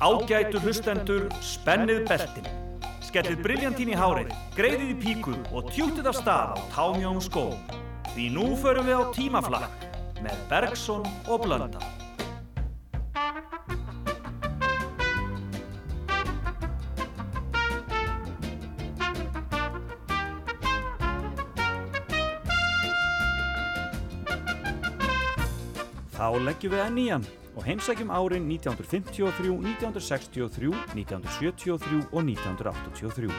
Ágætu hlustendur, spennið beltin. Skellið briljantín í hárið, greiðið í píku og tjútið af stað á támjón skó. Því nú förum við á tímaflakk með Bergson og Blönda. Þá leggjum við enn í hann og heimsækjum árin 1953, 1963, 1973 og 1983.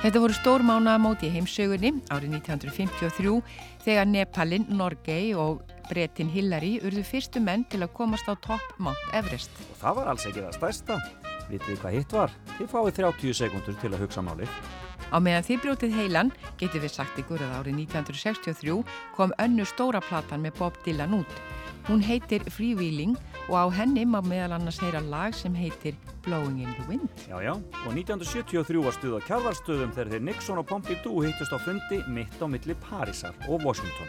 Þetta voru stór mánaðamóti í heimsögunni árið 1953 þegar Nepalin, Norgei og Bretin Hillary urðu fyrstu menn til að komast á topp Mount Everest. Og það var alls ekki það stærsta. Vitið þið hvað hitt var? Þið fáið 30 sekundur til að hugsa málið. Á meðan þið brjótið heilan, getur við sagt ykkur að árið 1963 kom önnu stóra platan með Bob Dylan út. Hún heitir Freewheeling og á henni má meðal annars heyra lag sem heitir Blowing in the Wind. Já, já, og 1973 var stuð á kjárvarstöðum þegar þeir Nixon og Pompidou hittust á fundi mitt á milli Parísar og Washington.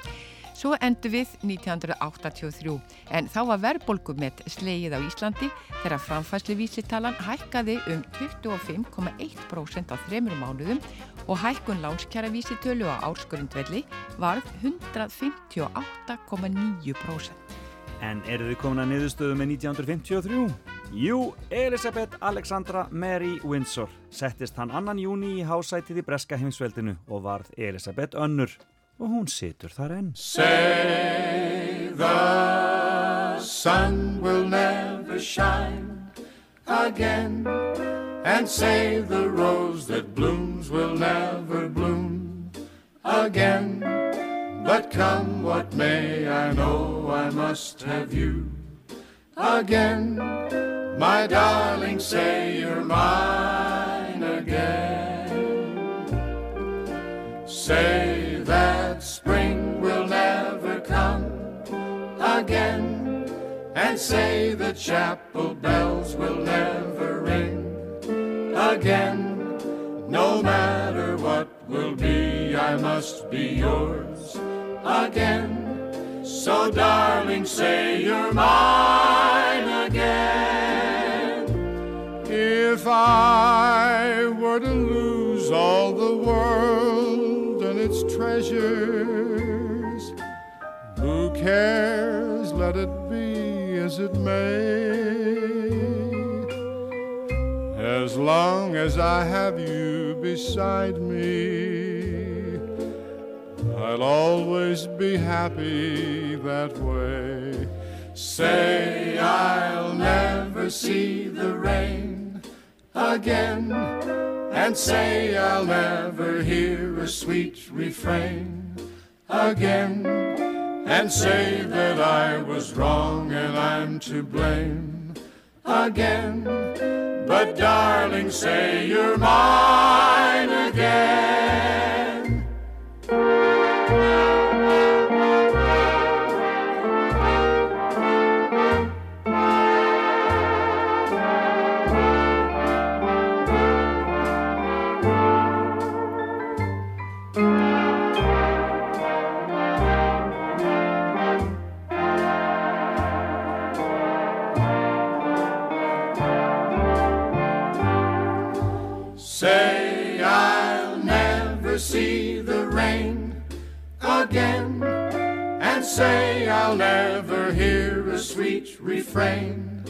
Svo endur við 1983 en þá var verðbólgumett slegið á Íslandi þegar framfæsli vísitalan hækkaði um 25,1% á þremur mánuðum og hækkun lánskjara vísitölu á árskurundvelli varð 158,9%. En eru þið komin að niðurstöðu með 1953? Jú, Elisabeth Alexandra Mary Windsor settist hann annan júni í hásætið í Breska heimsveldinu og varð Elisabeth önnur og hún situr þar enn. Say the sun will never shine again and say the rose that blooms will never bloom again. But come what may, I know I must have you again. My darling, say you're mine again. Say again. And say the chapel bells will never ring again. No matter what will be, I must be yours again. So, darling, say you're mine again. If I were to lose all the world and its treasures, who cares? Let it be as it may. As long as I have you beside me, I'll always be happy that way. Say I'll never see the rain again, and say I'll never hear a sweet refrain again, and say that I was wrong and I'm to blame again. But darling, say you're mine again. Refrain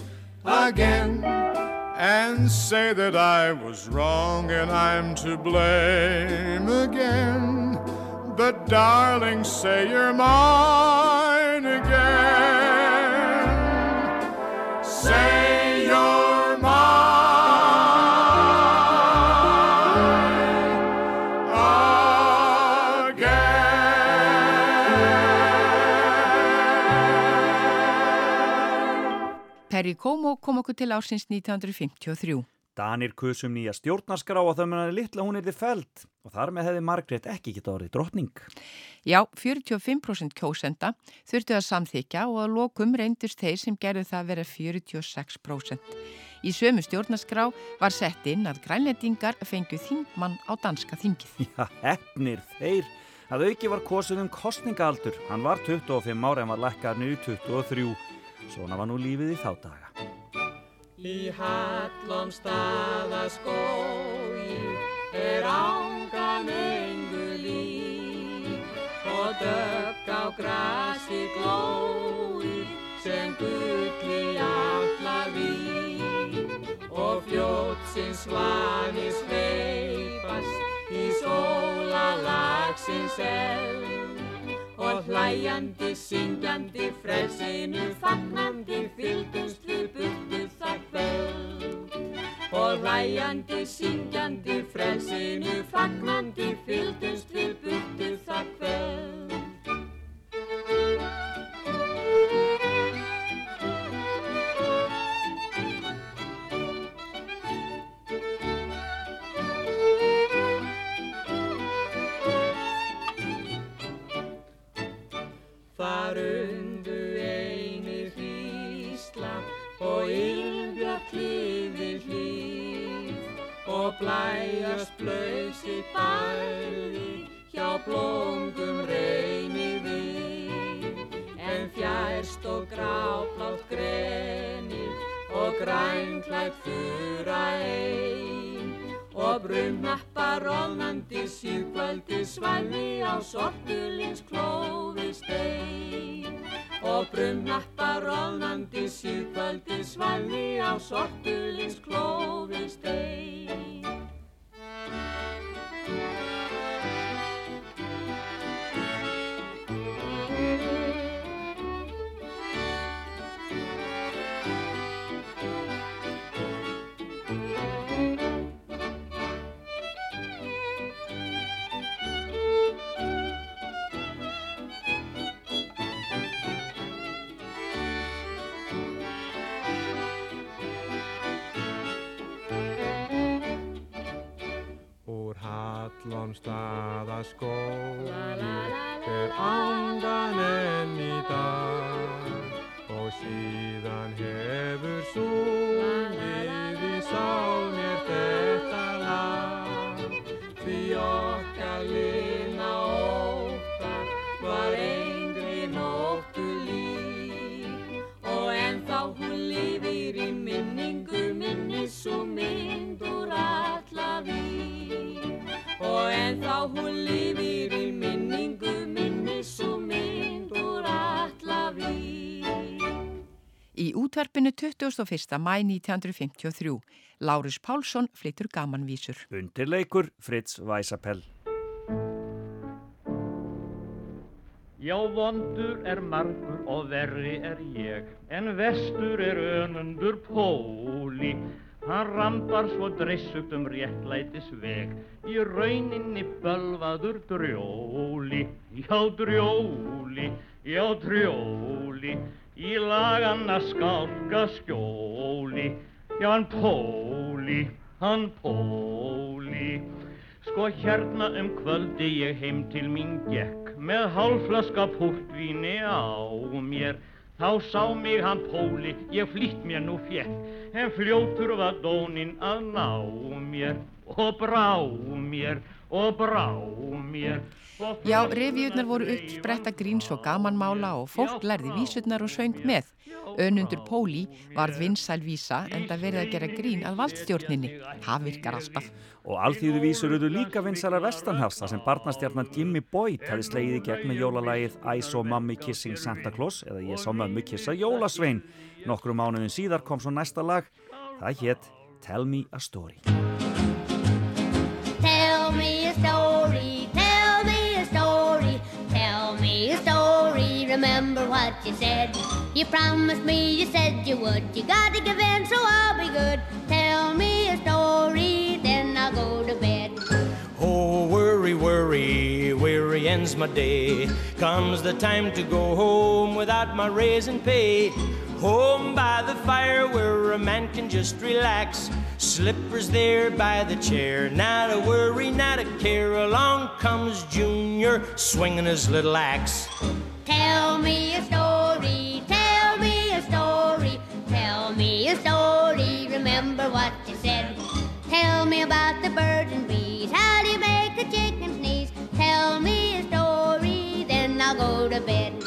again, and say that I was wrong and I'm to blame again. But darling, say you're mine Perry Como kom okkur til ársins 1953. Danir kusum nýja stjórnarskrá og þau munið litla hún er þið feld og þar með hefði Margrét ekki geta orðið drottning. Já, 45% kjósenda þurftu að samþykja og að lokum reyndust þeir sem gerðu það vera 46%. Í sömu stjórnarskrá var sett inn að grænlendingar fengju þingmann á danska þingið. Já, hefnir þeir. að auki var kosið um kostningaaldur. Hann var 25 ára en var lækkaðinu í 23. Svona var nú lífið í þá daga. Í hallom staðaskói er ángan engu líf og dögg á grasi glói sem gulli alla vín og fljótsins svanis veipast í sólalagsins elv og hlæjandi, syngjandi, frelsinu fagnandi, fylgumst við burtu það kvöld. Og hlæjandi, syngjandi, frelsinu fagnandi, fylgumst við burtu það kvöld. Og ennþá hún lifir í minningu minni svo mynd úr alla víf Í útvarpinu 21. mæ 1953. Lárus Pálsson flyttur gamanvísur. Undirleikur Fritz Weisapell. Já, vondur er margur og verri er ég, en vestur er önundur póli. Hann rambar svo dreyssugt um réttlætis veg, í rauninni bölvaður drjóli. Já, drjóli, já, drjóli, í laganna skálka skjóli. Já, hann póli, hann póli. Sko hérna um kvöldi ég heim til mín gekk með hálflaska púrtvíni á mér. Þá sá mig hann Póli, ég flýtt mér nú fjekk, en fljótur var dónin að ná mér og brá mér og brá mér. Já, revíurnar voru að upp spretta gríns og gamanmála og fólk lærði vísurnar og söng með. Önundur Póli varð vinsæl vísa en það verið að gera grín að valdstjórninni. Það virkar alltaf. Og alþýðu vísur eru líka vinsarar vestanhafs þar sem barnastjarnan Jimmy Boyd hefði slegið í gegn með jólalagið I saw mommy kissing Santa Claus eða ég sá mömmu kissa jólasvein. Nokkru mánuðin síðar kom svo næsta lag. Það hétt Tell me a story. Tell me a story, tell me a story, tell me a story. Remember what you said. You promised me, you said you would. You gotta give in, so I'll be good. Tell me a story, then I'll go to bed. Oh, worry, worry, weary ends my day. Comes the time to go home without my raise and pay. Home by the fire where a man can just relax. Slippers there by the chair, not a worry, not a care. Along comes Junior swinging his little axe. Tell me a story, tell me a story, tell me a story. Remember what you said. Tell me about the birds and bees. How do you make a chicken sneeze? Tell me a story, then I'll go to bed.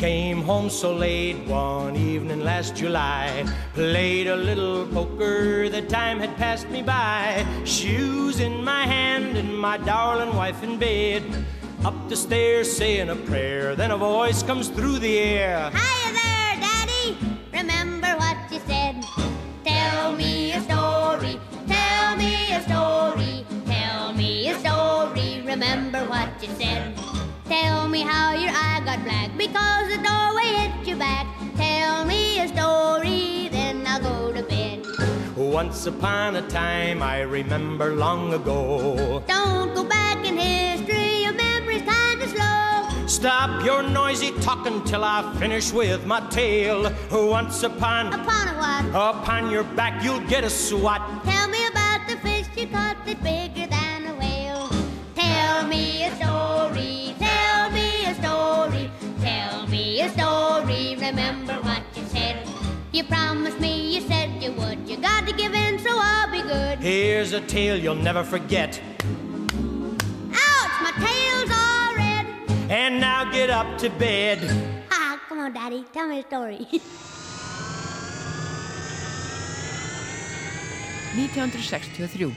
Came home so late one evening last July. Played a little poker, the time had passed me by. Shoes in my hand and my darling wife in bed. Up the stairs saying a prayer, then a voice comes through the air. Hiya there, Daddy. Remember what you said. Tell me a story. Tell me a story. Tell me a story. Remember what you said. Tell me how your eye got black because the doorway hit you back. Tell me a story, then I'll go to bed. Once upon a time, I remember long ago. Don't go back in history, your memory's kinda slow. Stop your noisy talking till I finish with my tale. Once upon, Upon a what? upon your back, you'll get a swat. Tell me about the fish you caught that's bigger than a whale. Tell me a story, me a story. Remember what you said. You promised me, you said you would. You got to give in, so I'll be good. Here's a tale you'll never forget. Ouch, my tail's all red. And now get up to bed. Ha, ah, come on, Daddy, tell me a story. 1963.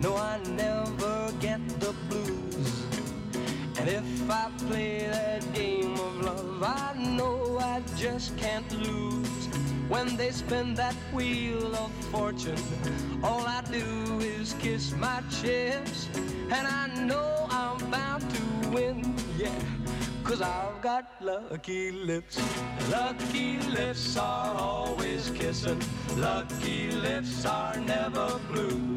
No, I never get the blues. And if I play that game of love, I know I just can't lose. When they spin that wheel of fortune, all I do is kiss my chips. And I know I'm bound to win, yeah. Cause I've got lucky lips. Lucky lips are always kissing. Lucky lips are never blue.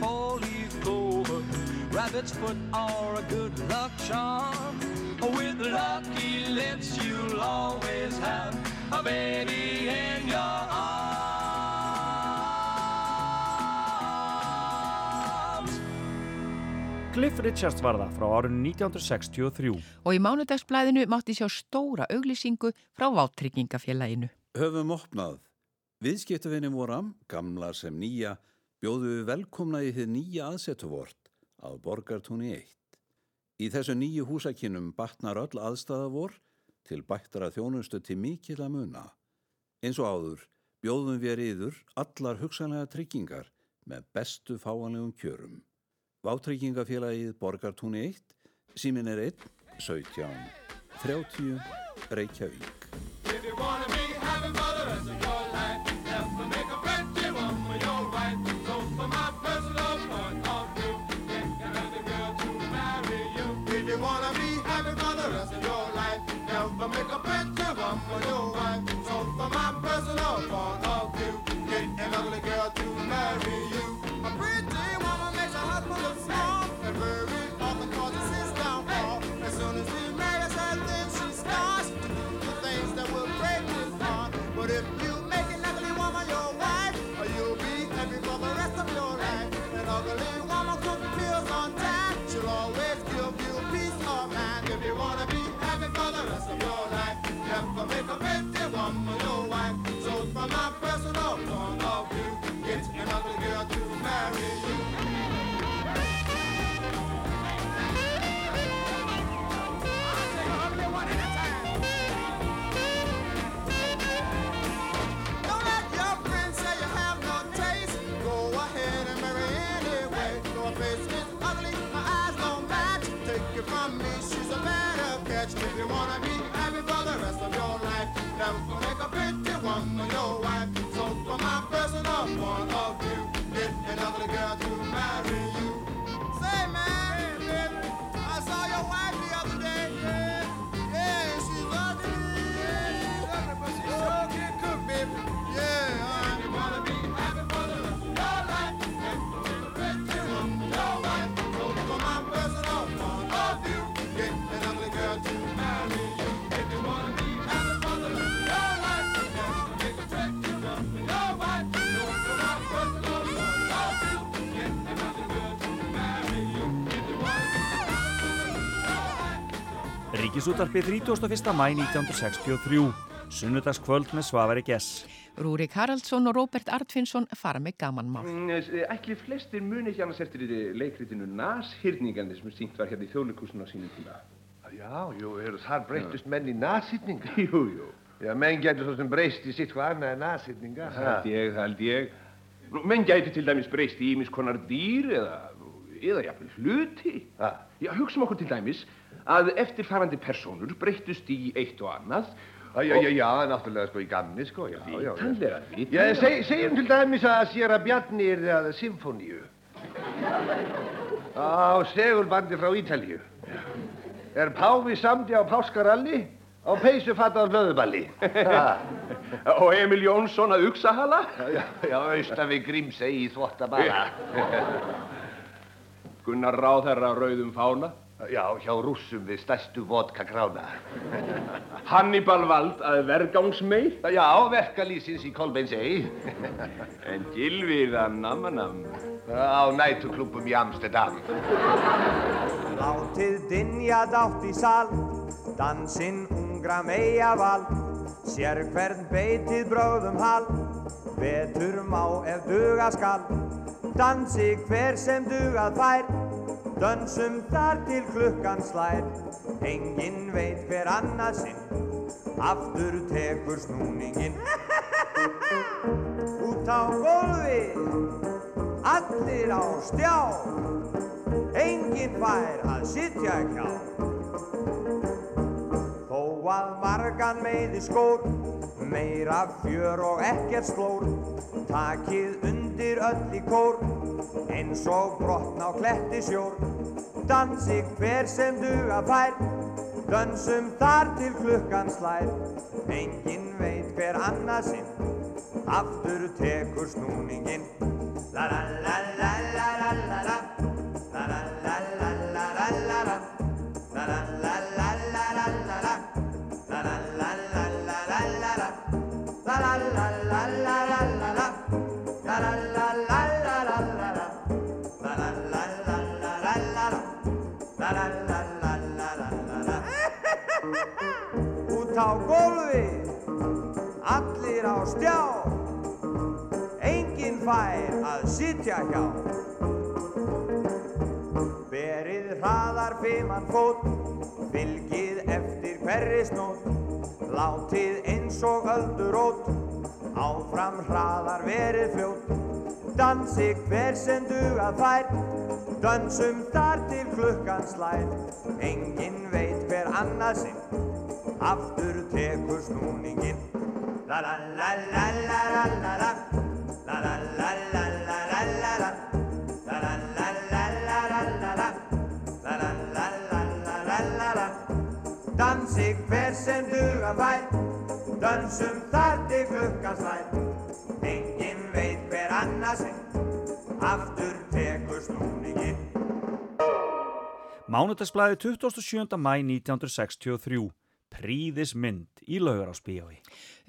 four-leaf clover, rabbit's foot, or a good luck charm. With lucky lips, you'll always have a baby in your arms. Cliff Richards var það frá árunni 1963. Og í mánudagsblæðinu mátti sjá stóra auglýsingu frá Váttryggingafélaginu. Höfum opnað. Viðskiptafinni voram, gamla sem nýja, bjóðu við velkomna í þið nýja aðsetuvort á Borgartúni 1. Í þessu nýju húsakinnum batnar öll aðstæða vor til bættara þjónustu til mikil að muna. Eins og áður bjóðum við yður allar hugsanlega tryggingar með bestu fáanlegum kjörum. Vátryggingafélagið Borgartúni 1, símin er 1, 17, 30, Reykjavík. one of you. Get ugly girl to Ríkisútarpi 31. mæ 1963. Sunnudagskvöld með Svavari Gess. Rúrik Haraldsson og Róbert Artfinsson fara með gamanmál. Ætli flestir muni ekki annars eftir í leikritinu Nashyrningandi sem sínt var hérna í þjóðleikúsinu á sínum tíma. Já, jú, þar breytust menn í nasýtninga. Jú, jú. Já, menn getur svo sem breyst í sitt hvað annað en nasýtninga. Það held ég, það held ég. Menn gæti til dæmis breyst í ímis konar dýr eða, eða jafnvel hluti. Ha. Já, hugsaum okkur til dæmis að eftirfarandi personur breytust í eitt og annað. Já, já, já, já, náttúrulega sko í gamni, sko, já, já, já. Vitanlega, Já, vitanlega. seg, segjum til dæmis að sér að Bjarni er að symfóníu. Á segulbandi frá Ítalíu. Er Páfi samdi á Páskaralli á peysu fattað hlöðuballi. Og Emil Jónsson að Uxahala. já, já, austan við Grímsey í þvottabala. Gunnar Ráðherra á rauðum fána. Já, hjá rússum við stærstu vodka krána. Hannibal Vald að vergangsmei. Já, verkalýsins í Kolbeinsey. En Gilvið að namanam. Á nætuklubum í Amsterdam. Látið dinja dátt í sal, dansinn ungra mejaval, sér hvern beitið bróðum hal, betur má ef duga skal, dansi hver sem dugað fær, dönsum þar til klukkan slær, enginn veit hver annað sinn, aftur tekur snúningin. Út á gólfið, allir á stjá, enginn fær að sitja hjá. Þó að margan meiði skór, meira fjör og ekkert slór, takið undir öll í kór, eins og brotn á kletti sjór. Dansi hver sem duga fær, dönsum þar til klukkan slær, enginn veit hver annað sinn, aftur tekur snúningin. La la la la la la la La Út á gólfi Allir á stjá. Enginn fær að sitja hjá. Berið hraðar fiman fót, fylgið eftir hverri snót, látið eins og öldurót Áfram hraðar verið fljót Dansi hver sem duga þær Dansum þar til klukkan slæð Engin veit hver annað sinn Aftur tekur snúningin La la la la la la la la La la la la la la la la La la la la la la la la La la la la la la la la Dansi hver sem duga þær dansum þar til klukkan slær. Enginn veit hver annað sinn, aftur tekur snúningin. Mánudagsblæði 27. mæ 1963. Príðis mynd í laugar á spíói.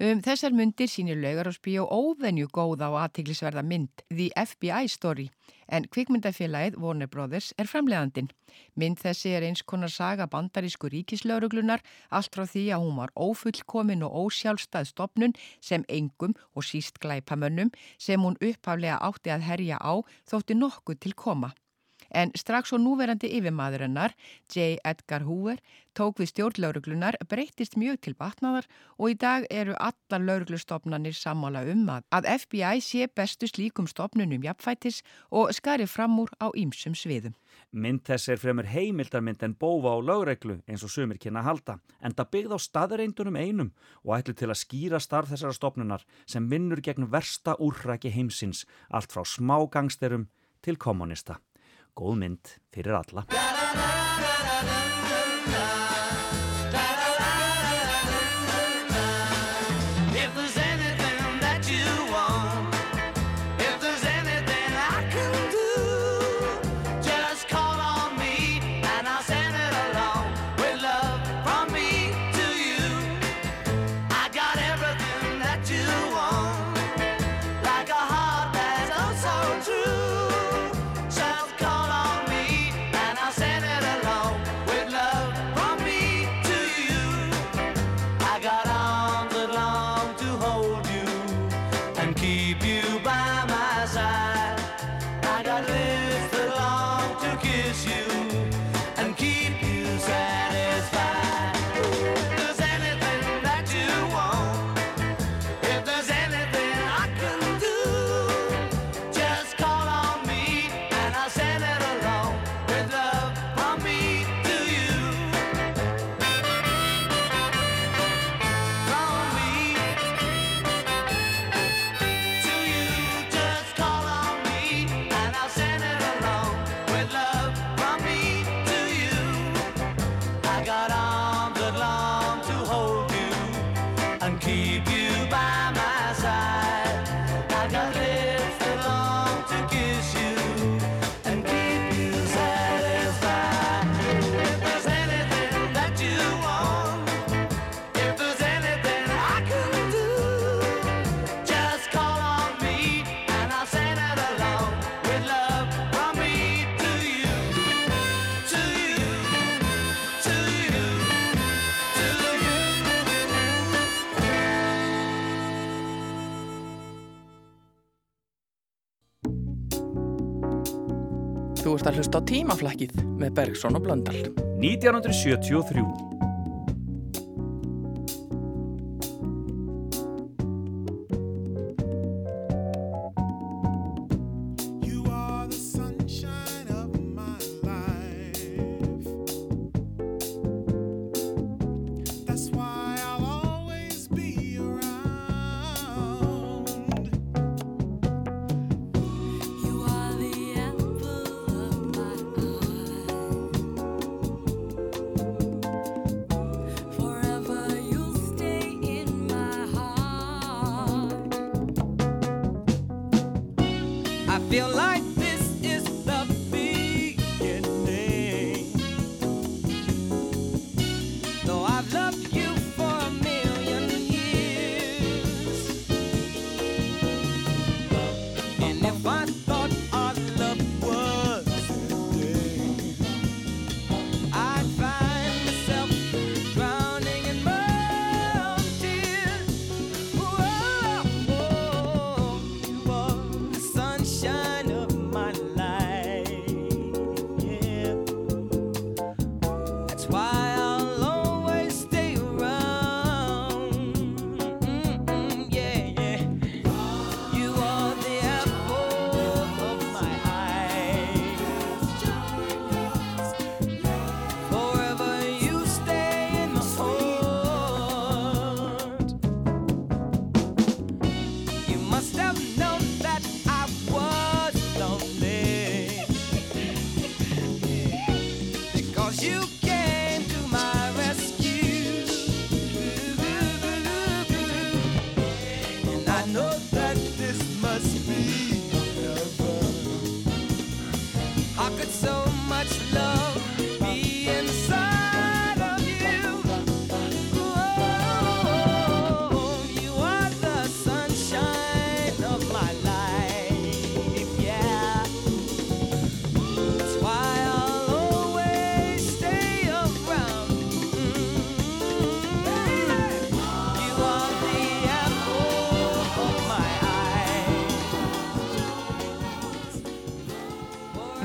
Um þessar myndir sínir laugarásbíó óvenju góða og aðtiklisverða mynd The FBI Story en kvikmyndafélagið Warner Brothers er framleiðandin. Mynd þessi er eins konar saga bandarísku ríkislauruglunar allt frá því að hún var ófullkomin og ósjálfstæð stopnun sem engum og síst glæpamönnum sem hún upphaflega átti að herja á þótti nokkuð til koma. En strax og núverandi yfirmaðurinnar, J. Edgar Hoover, tók við stjórnlauruglunar, breytist mjög til batnaðar og í dag eru allar lauruglustofnanir sammála um að, að FBI sé bestu slíkum stofnunum jafnfætis og skari fram úr á ýmsum sviðum. Mynd þess er fremur heimildarmynd en bófa á lögreglu eins og sumir kynna halda, en það byggð á staðreindunum einum og ætlu til að skýra starf þessara stofnunar sem vinnur gegn versta úrræki heimsins, allt frá smágangsterum til kommunista. Góð mynd fyrir alla. Ert að hlusta á tímaflækið með Bergson og Blöndal. 1973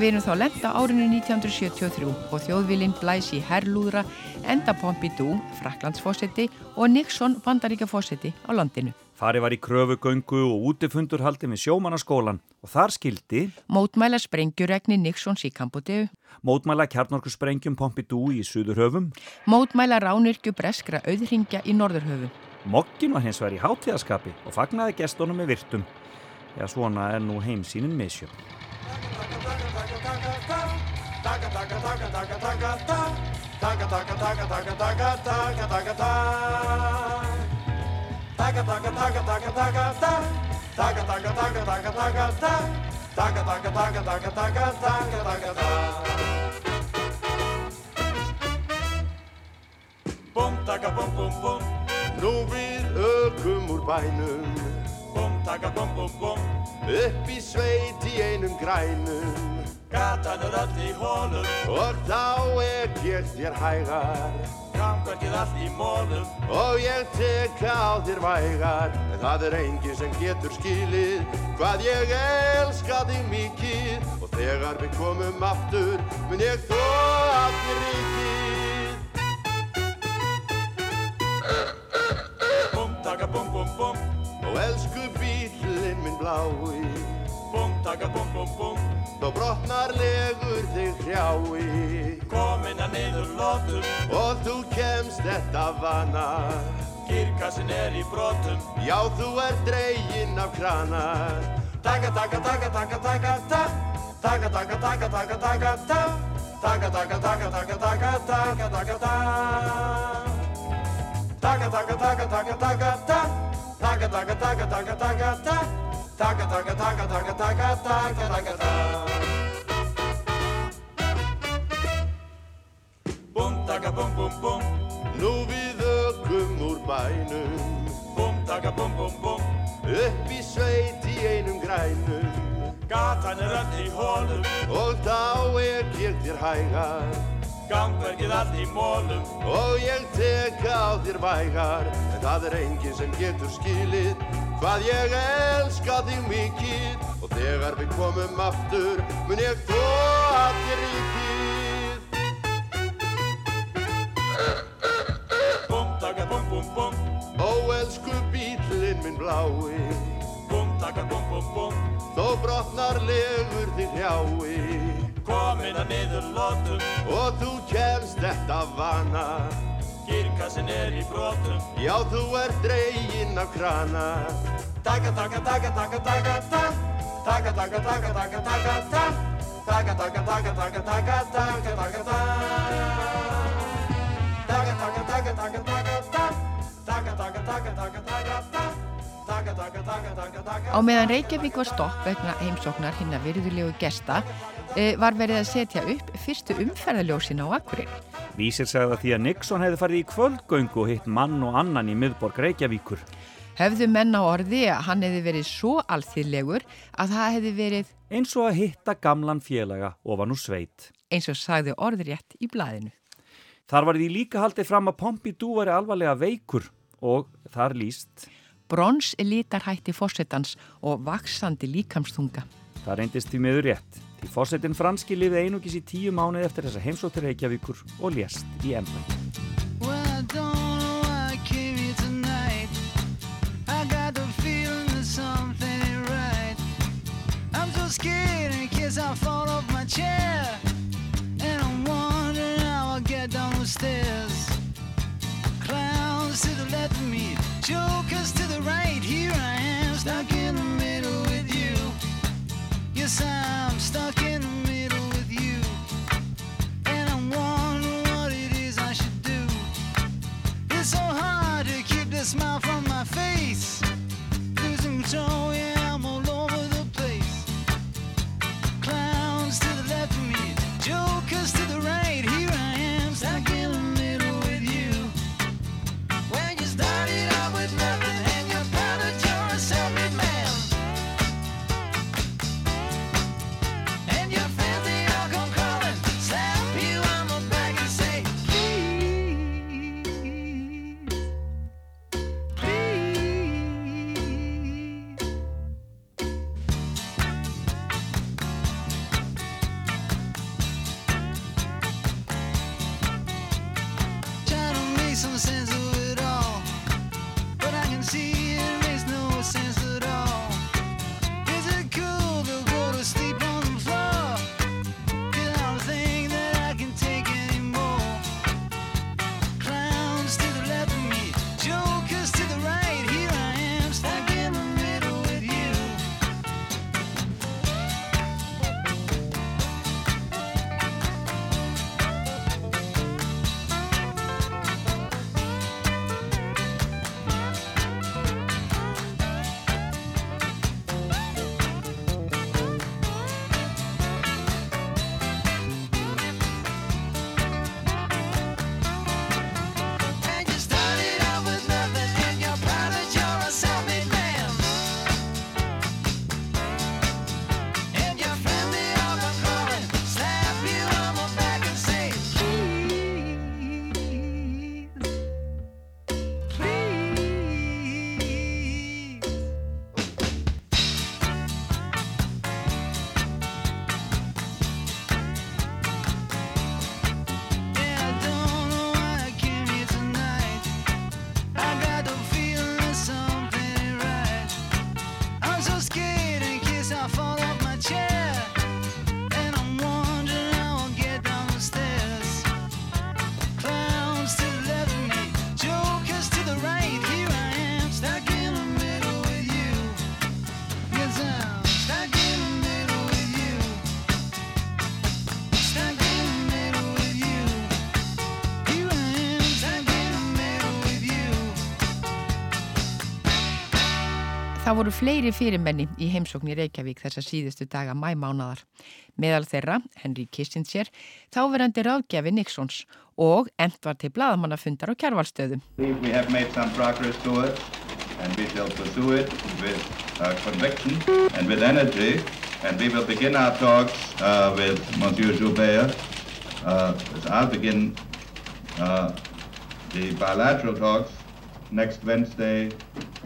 Við erum þá lenda árinu 1973 og þjóðvilinn blæs í herrlúðra enda Pompidou, Fraklandsfósetti og Nixon, bandaríkjafósetti á landinu. Farið var í kröfugöngu og útifundur haldið með sjómannaskólan og þar skildi Mótmæla sprengjuregni Nixons í Kambodeu, mótmæla kjarnorkusprengjum Pompidou í Suðurhöfum, mótmæla ránirkju breskra auðringja í Norðurhöfum. Mokkin var hins vegar í hátíðaskapi og fagnaði gestunum með virtum. Já, svona er nú heimsýnin misjöfn. Búm, taka, búm, búm, búm Nú við ökum úr bænum Búm, taka, búm, búm, búm Upp í sveit í einum grænum. Gatan er öll í honum Og þá er ég þér hægar. Gangverkið allt í mólum Og ég teka á þér vægar. En það er enginn sem getur skilið Hvað ég elska þig mikið. Og þegar við komum aftur Mun ég þó að þér ríkið blái Búm, taka, búm, búm, búm Þá brotnar legur þig hrjái Komin að niður lótum Og þú kemst þetta vana Girkassin er í brotum Já, þú er dreginn af krana Taka, taka, taka, taka, taka, ta Taka, taka, taka, taka, taka, ta Taka, taka, taka, taka, taka, taka, taka, ta Taka, taka, taka, taka, taka, ta. Taka, taka, taka, taka, taka, ta. Taka, taka, taka, taka, taka, taka, taka, ta. Búm, taka, búm, búm, búm. Nú við ökum úr bænum Búm, taka, búm, búm, búm. Upp í sveit í einum grænum Gatan er öll í hólum. Og þá er þér hægar Gangverkið allt í mólum. Og ég teka á þér vægar En það er enginn sem getur skilið Hvað ég elska þig mikið Og þegar við komum aftur Mun ég þó að þér ríkið Búm, taka, búm, búm, búm. Ó elsku bílinn minn blái Búm, taka, búm, búm, búm. Þó brotnar legur þig hrjái Komin að niður lótum. Og þú kemst þetta vana Girkassin er í brotum. Já þú ert dreginn af krana Taka, taka, taka, taka, taka, ta. Taka, taka, taka, taka, taka, ta. Taka, taka, taka, taka, taka, taka, taka, ta. Taka, taka, taka, taka, taka, ta. Taka, taka, taka, taka, taka, ta. Taka, taka, taka, taka, taka, Á meðan Reykjavík var stopp vegna heimsóknar hinna virðulegu gesta eh, var verið að setja upp fyrstu umferðaljósin á Akureyri. Vísir sagði að því að Nixon hefði farið í kvöldgöngu og hitt mann og annan í miðborg Reykjavíkur. Hefðu menn á orði að hann hefði verið svo alþýðlegur að það hefði verið Eins og að hitta gamlan félaga ofan úr sveit. eins og sagði orðrétt í blaðinu. Þar var því líka haldið fram að Pompidou væri alvarlega veikur og þar líst. Brons litarhætti fórsetans og vaksandi líkamstunga. Það reyndist því meður rétt. Því fórsetin franski lifið einugis í tíu mánuð eftir þessa heimsóttir Reykjavíkur og lést í stairs. Clowns to the left of me, jokers to the right. Here I am, stuck in the middle smile from my face. Losing control, yeah, Það voru fleiri fyrirmenni í heimsókn í Reykjavík þessa síðustu daga mæmánadar. Meðal þeirra, Henry Kissinger, þáverandi ráðgjafi Nixons og end var til bladamannafundar á kjærvalstöðum. Uh, uh. Uh, uh, the bilateral talks next Wednesday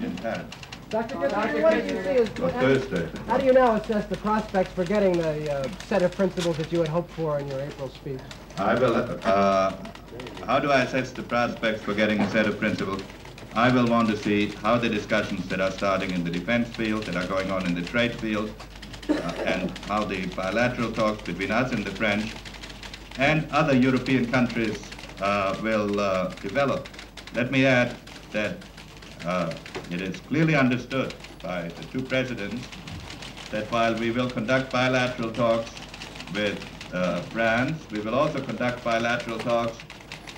in Paris. Dr. Gibson, what did you see as, Or Thursday. How do you now assess the prospects for getting the uh, set of principles that you had hoped for in your April speech? I will, uh, how do I assess the prospects for getting a set of principles? I will want to see how the discussions that are starting in the defense field, that are going on in the trade field, uh, and how the bilateral talks between us and the French and other European countries uh, will uh, develop. Let me add that uh, it is clearly understood by the two presidents that while we will conduct bilateral talks with uh, France, we will also conduct bilateral talks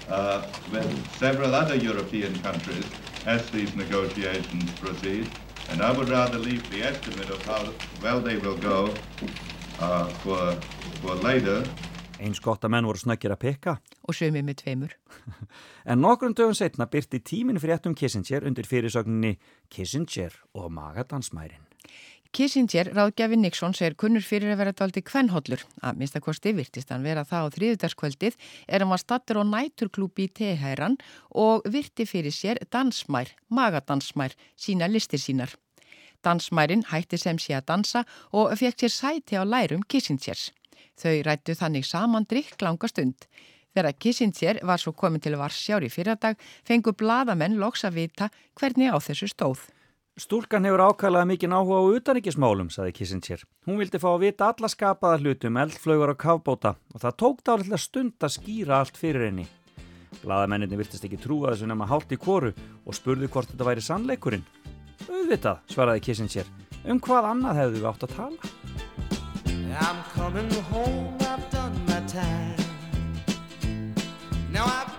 uh, with several other European countries as these negotiations proceed. And I would rather leave the estimate of how well they will go uh, for, for later. Eins gott að menn voru snöggir að pikka. Og sömið með tveimur. En nokkrum dögum setna byrti tíminn fréttum Kissinger undir fyrirsögninni Kissinger og magadansmærin. Kissinger, ráðgjafi Nixons, er kunnur fyrir að vera daldi kvennhollur. Að minnstakosti virtist hann vera það á þriðudagskvöldið er hann var stattur á næturklúpi í Tehæran og virti fyrir sér dansmær, magadansmær, sína listir sínar. Dansmærin hætti sem sé að dansa og fekk sér sæti á lærum Kissingers. Þau rættu þannig saman drikk langa stund. Þegar Kissinger var svo komin til Varsjár í fyrradag fengu bladamenn loks að vita hvernig á þessu stóð. Stúlkan hefur ákvæðlega mikið áhuga á utanikismálum, saði Kissinger. Hún vildi fá að vita alla skapaða hlutum, eldflögur og kafbóta og það tók dálitlega stund að skýra allt fyrir henni. Bladamenninni virtist ekki trúa þessu nema hálft í koru og spurði hvort þetta væri sannleikurinn. Auðvitað, svaraði Kissinger. Um hvað annað hefðu við átt að tala? I'm coming home, I've done my time. Now I've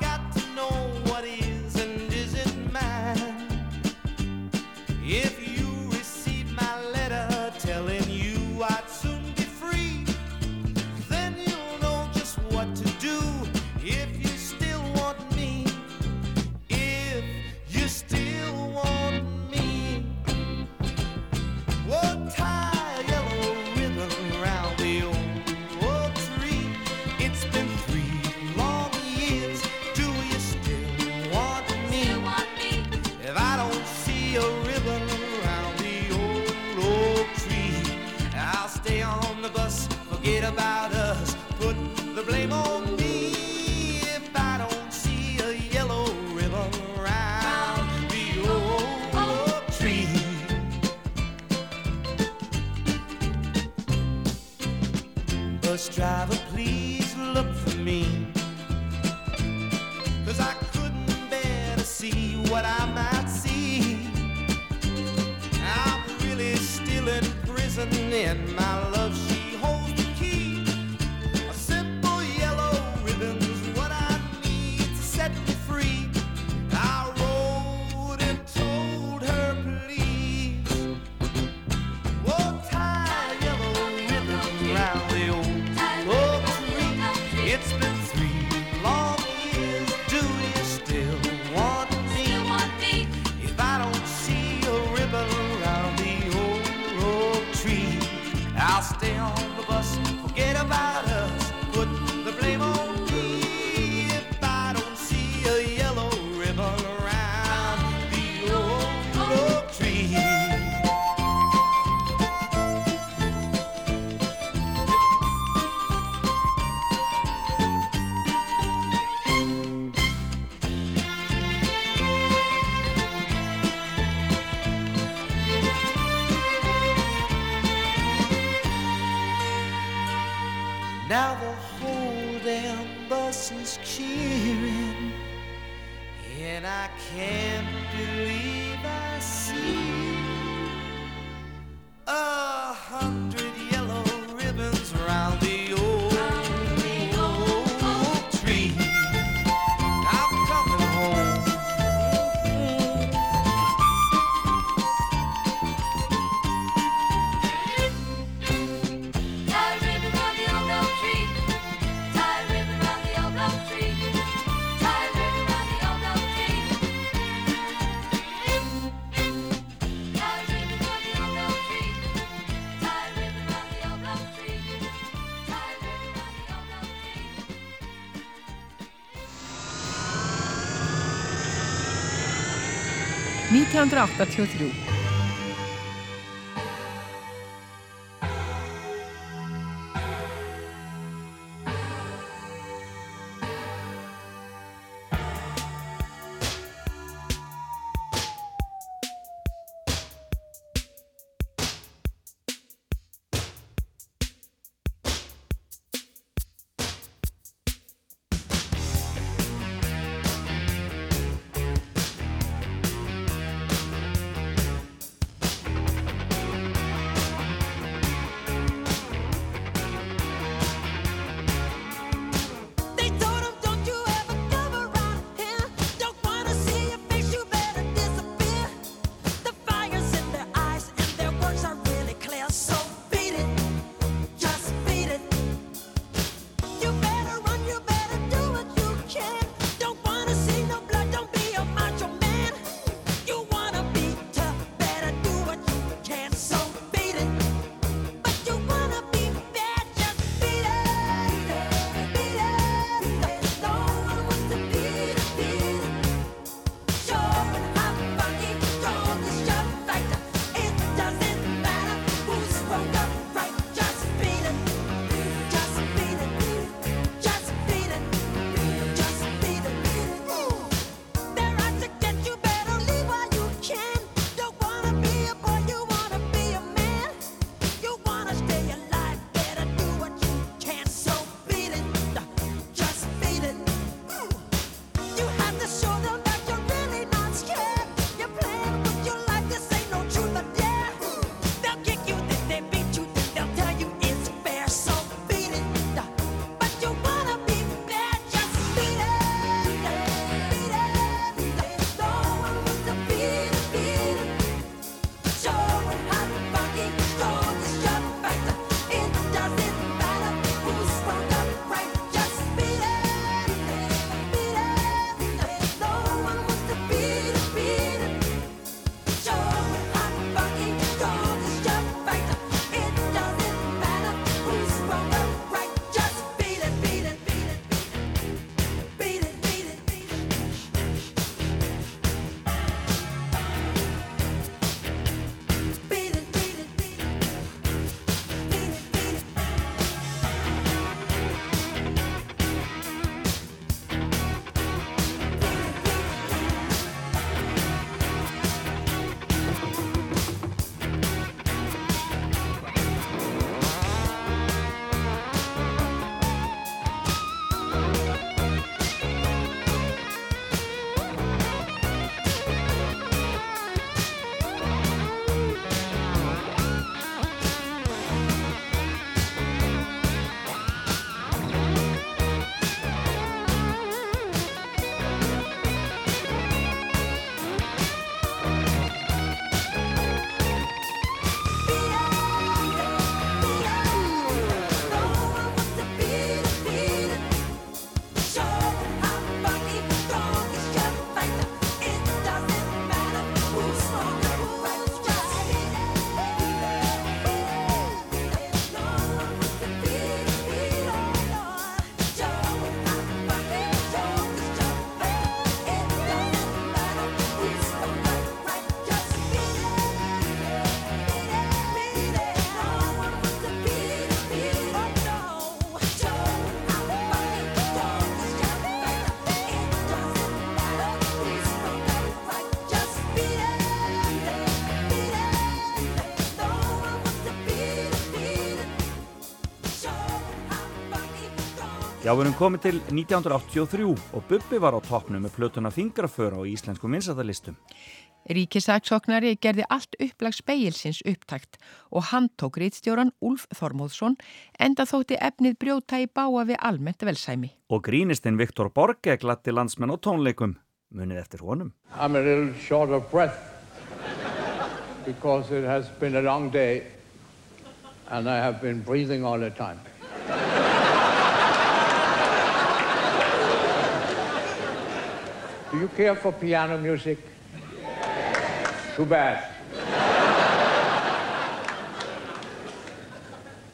still in prison and my love, she 1983. við erum komið til 1983 og Bubbi var á toppnum með plötuna Fingraför á íslenskum vinsæðalistum. Ríkisaksóknari gerði allt upplag speilsins upptækt og hann tók rítstjóran Úlf Þormóðsson enda þótti efnið brjóta í báa við almennt velsæmi. Og grínistinn Viktor Borge glatti landsmenn á tónleikum. Munið eftir honum. I'm a little short of breath because it has been a long day and I have been breathing all the time. Do you care for piano music? Too bad.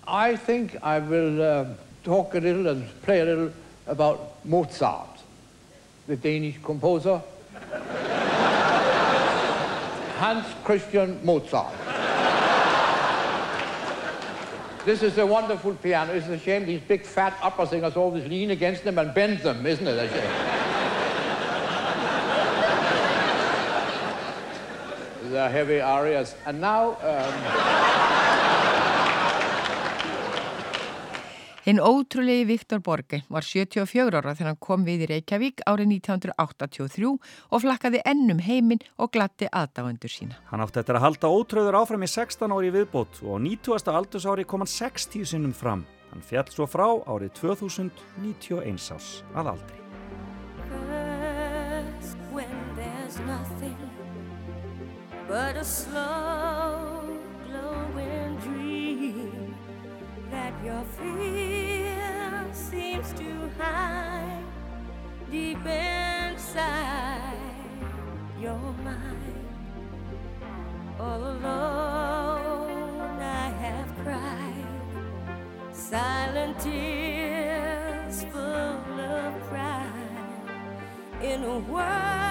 I think I will uh, talk a little and play a little about Mozart, the Danish composer. Hans Christian Mozart. This is a wonderful piano. It's a shame these big fat opera singers always lean against them and bend them, isn't it the heavy arias. And now, um, Hinn ótrúlegi Viktor Borge var 74 ára þegar hann kom við í Reykjavík árið 1983 og flakkaði ennum heiminn og glatti aðdáendur sína. Hann átti eftir að halda ótröður áfram í 16 ári í viðbót og á 90. aldursári kom hann 60 sinnum fram. Hann fjall svo frá árið 2091 ás að aldri. But a slow glowing dream that your fear seems to hide deep inside your mind. All alone, I have cried silent tears full of pride in a world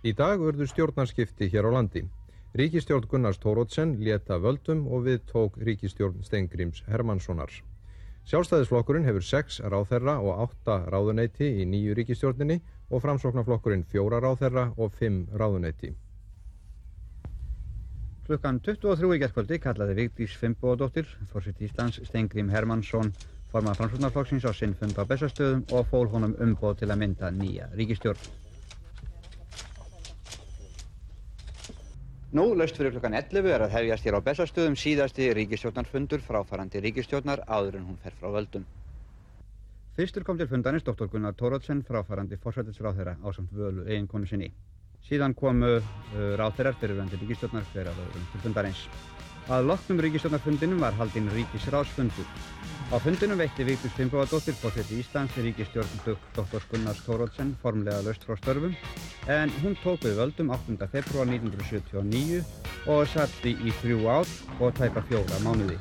Í dag verður stjórnarskipti hér á landi. Ríkistjórn Gunnars Tórótsen létta völdum og við tók ríkistjórn Stengrims Hermanssonar. Sjálfstæðisflokkurinn hefur sex ráðherra og átta ráðuneyti í nýju ríkistjórninni og framsóknarflokkurinn fjóra ráðherra og fimm ráðuneyti. Klukkan 23 í gerðkvöldi kallaði Vigdís Fimboðadóttir, fórsett Íslands Stengrim Hermansson, formað framsvöldnarflokksins á sinn fund á Bessastöðum og fól honum umboð til að mynda nýja ríkistjórn. Nú, laust fyrir klukkan 11 er að hefjast hér á Bessastöðum síðasti ríkistjórnarfundur fráfarandi ríkistjórnar áður en hún fer frá völdum. Fyrstur kom til fundanins Dr. Gunnar Tórótsen, fráfarandi fórsættisráðherra á samt völu eiginkonu sinni. Síðan komu uh, ráðherrar fyrirvændi ríkistjórnar hver af öðrum til fundarins. Að loknum ríkistjórnarfundinum var haldinn ríkisráðsfundur. Á fundinum veitti Vigdís Finnbóðadóttir fórseti Íslands í ríkistjórn Dr. Gunnars Thoroddsen formlega löst frá störfum en hún tók við völdum 8. februar 1979 og satt því í þrjú ár og tæpa fjóra mánuði.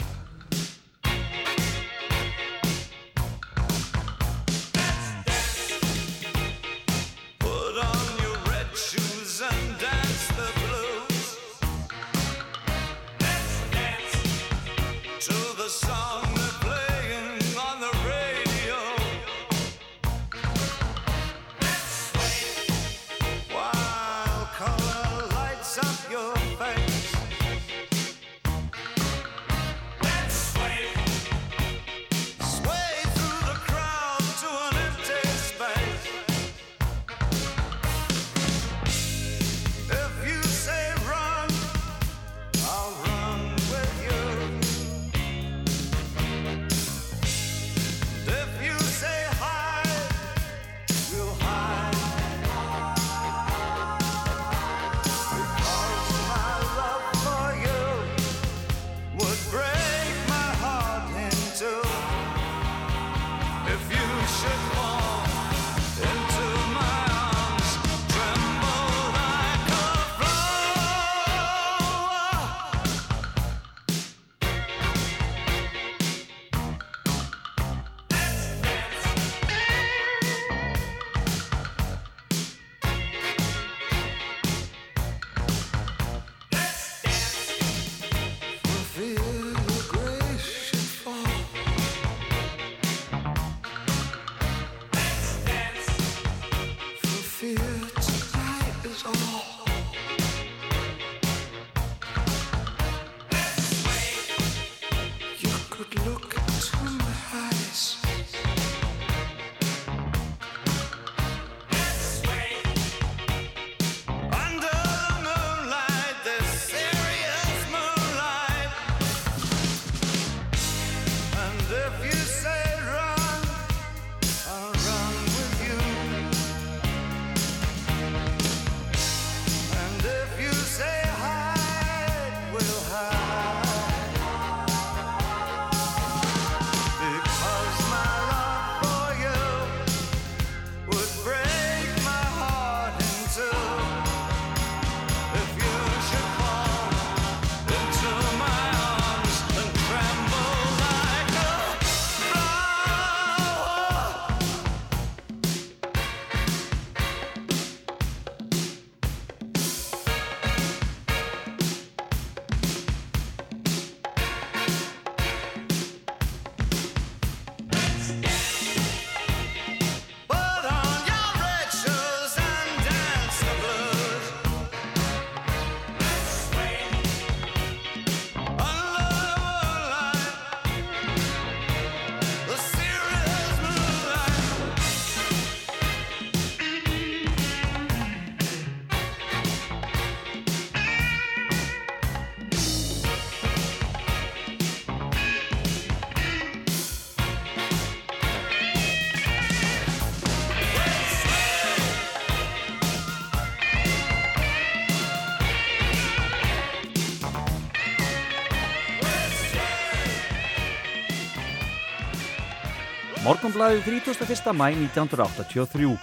Morgonblæðið 31. mæ 1983.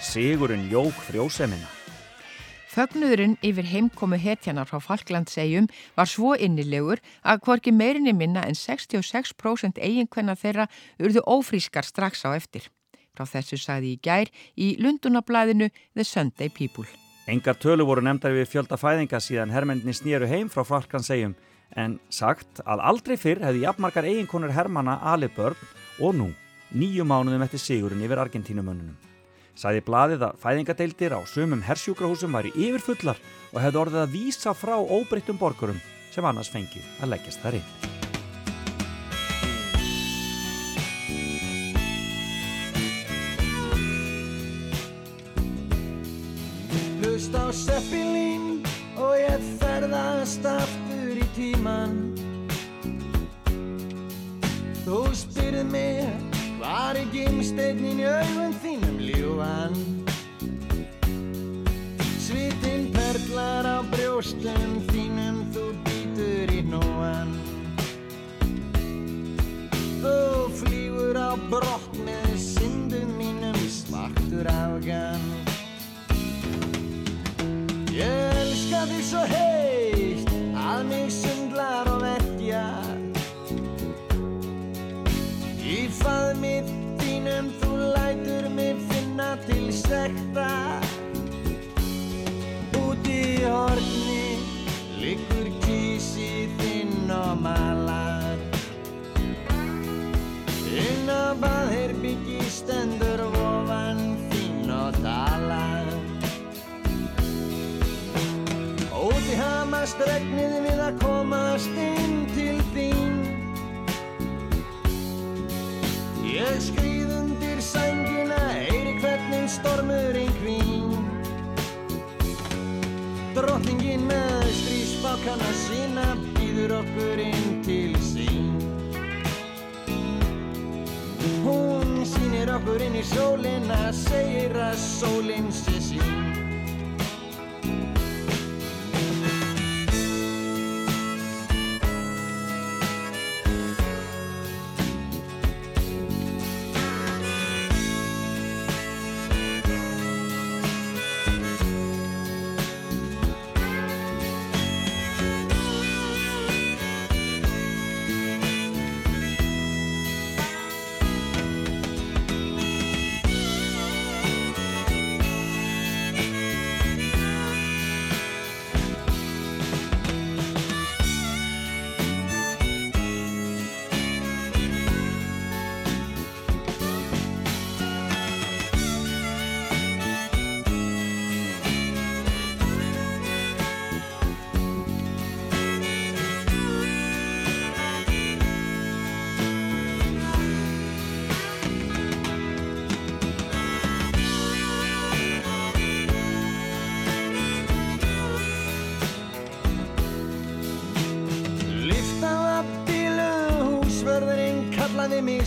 Sigurinn jók frjósemina. Fögnuðurinn yfir heimkomu hetjanar frá Falklandsegjum var svo innilegur að hvorki meirinni minna en 66% eiginkvenna þeirra urðu ófrískar strax á eftir. Frá þessu sagði í gær í Lundunablaðinu The Sunday People. Engar tölu voru nefndar við fjölda fæðinga síðan hermendni snýru heim frá Falklandsegjum en sagt að aldrei fyrr hefði jafnmarkar eiginkonur hermana alið börn og nú, nýju mánuðum eftir sigurinn yfir Argentínumönnunum. Sæði blaðið að fæðingadeildir á sumum hersjúkrahúsum væri yfirfullar og hefði orðið að vísa frá óbreyttum borgurum sem annars fengið að leggjast þar inn. Hlust á Seppilín og ég ferðast aftur í tíman Þú spyrð mig Var ekki einsteinin í augum þínum ljúan Svitinn perlar á brjóstum þínum Þú býtur í nóan Þú flýfur á brott með syndum mínum Svartur afgan Ég elska því svo heil til sekta Úti í horni liggur kísi þinn og malar. Inn á baðherbyggi stendur vofan þín og talar. Úti hamast regnið við að komast inn strísbákana sína býður okkur inn til sín. Hún sýnir okkur inn í sólina, segir að sólinn sé sín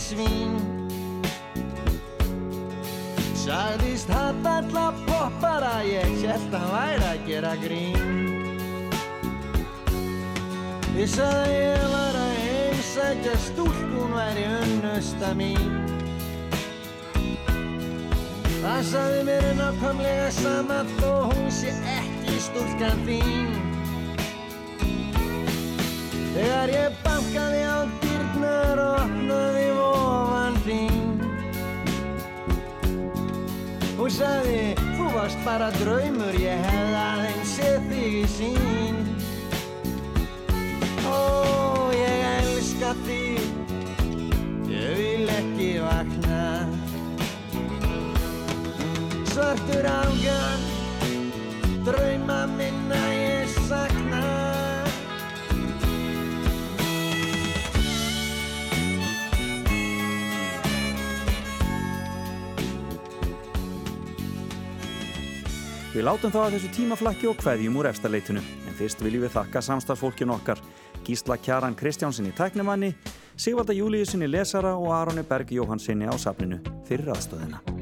kallaði mig svín. Sagðist hatt alla poppara, ég hélt að væri að gera grín. Ég sagði ég var að heimsækja stúlkun væri unnusta mín. Það sagði mér nákvæmlega sama þó hún sé ekki stúlkan þín. Þegar ég bankaði á dyrnar og opnaði Hún sagði, þú varst bara draumur, ég hef aðeins séð þig í sín Ó, ég elska þig, ég vil ekki vakna. Svartur ágan, drauma minna ég Við látum þá að þessu tímaflakki og kveðjum úr efstaleitinu, en fyrst viljum við þakka samstarfsfólkinu okkar, Gísla Kjaran Kristjánsinni tæknumanni, Sigvalda Júliusinni lesara og Aroni Berg Jóhansinni á safninu fyrir aðstöðina.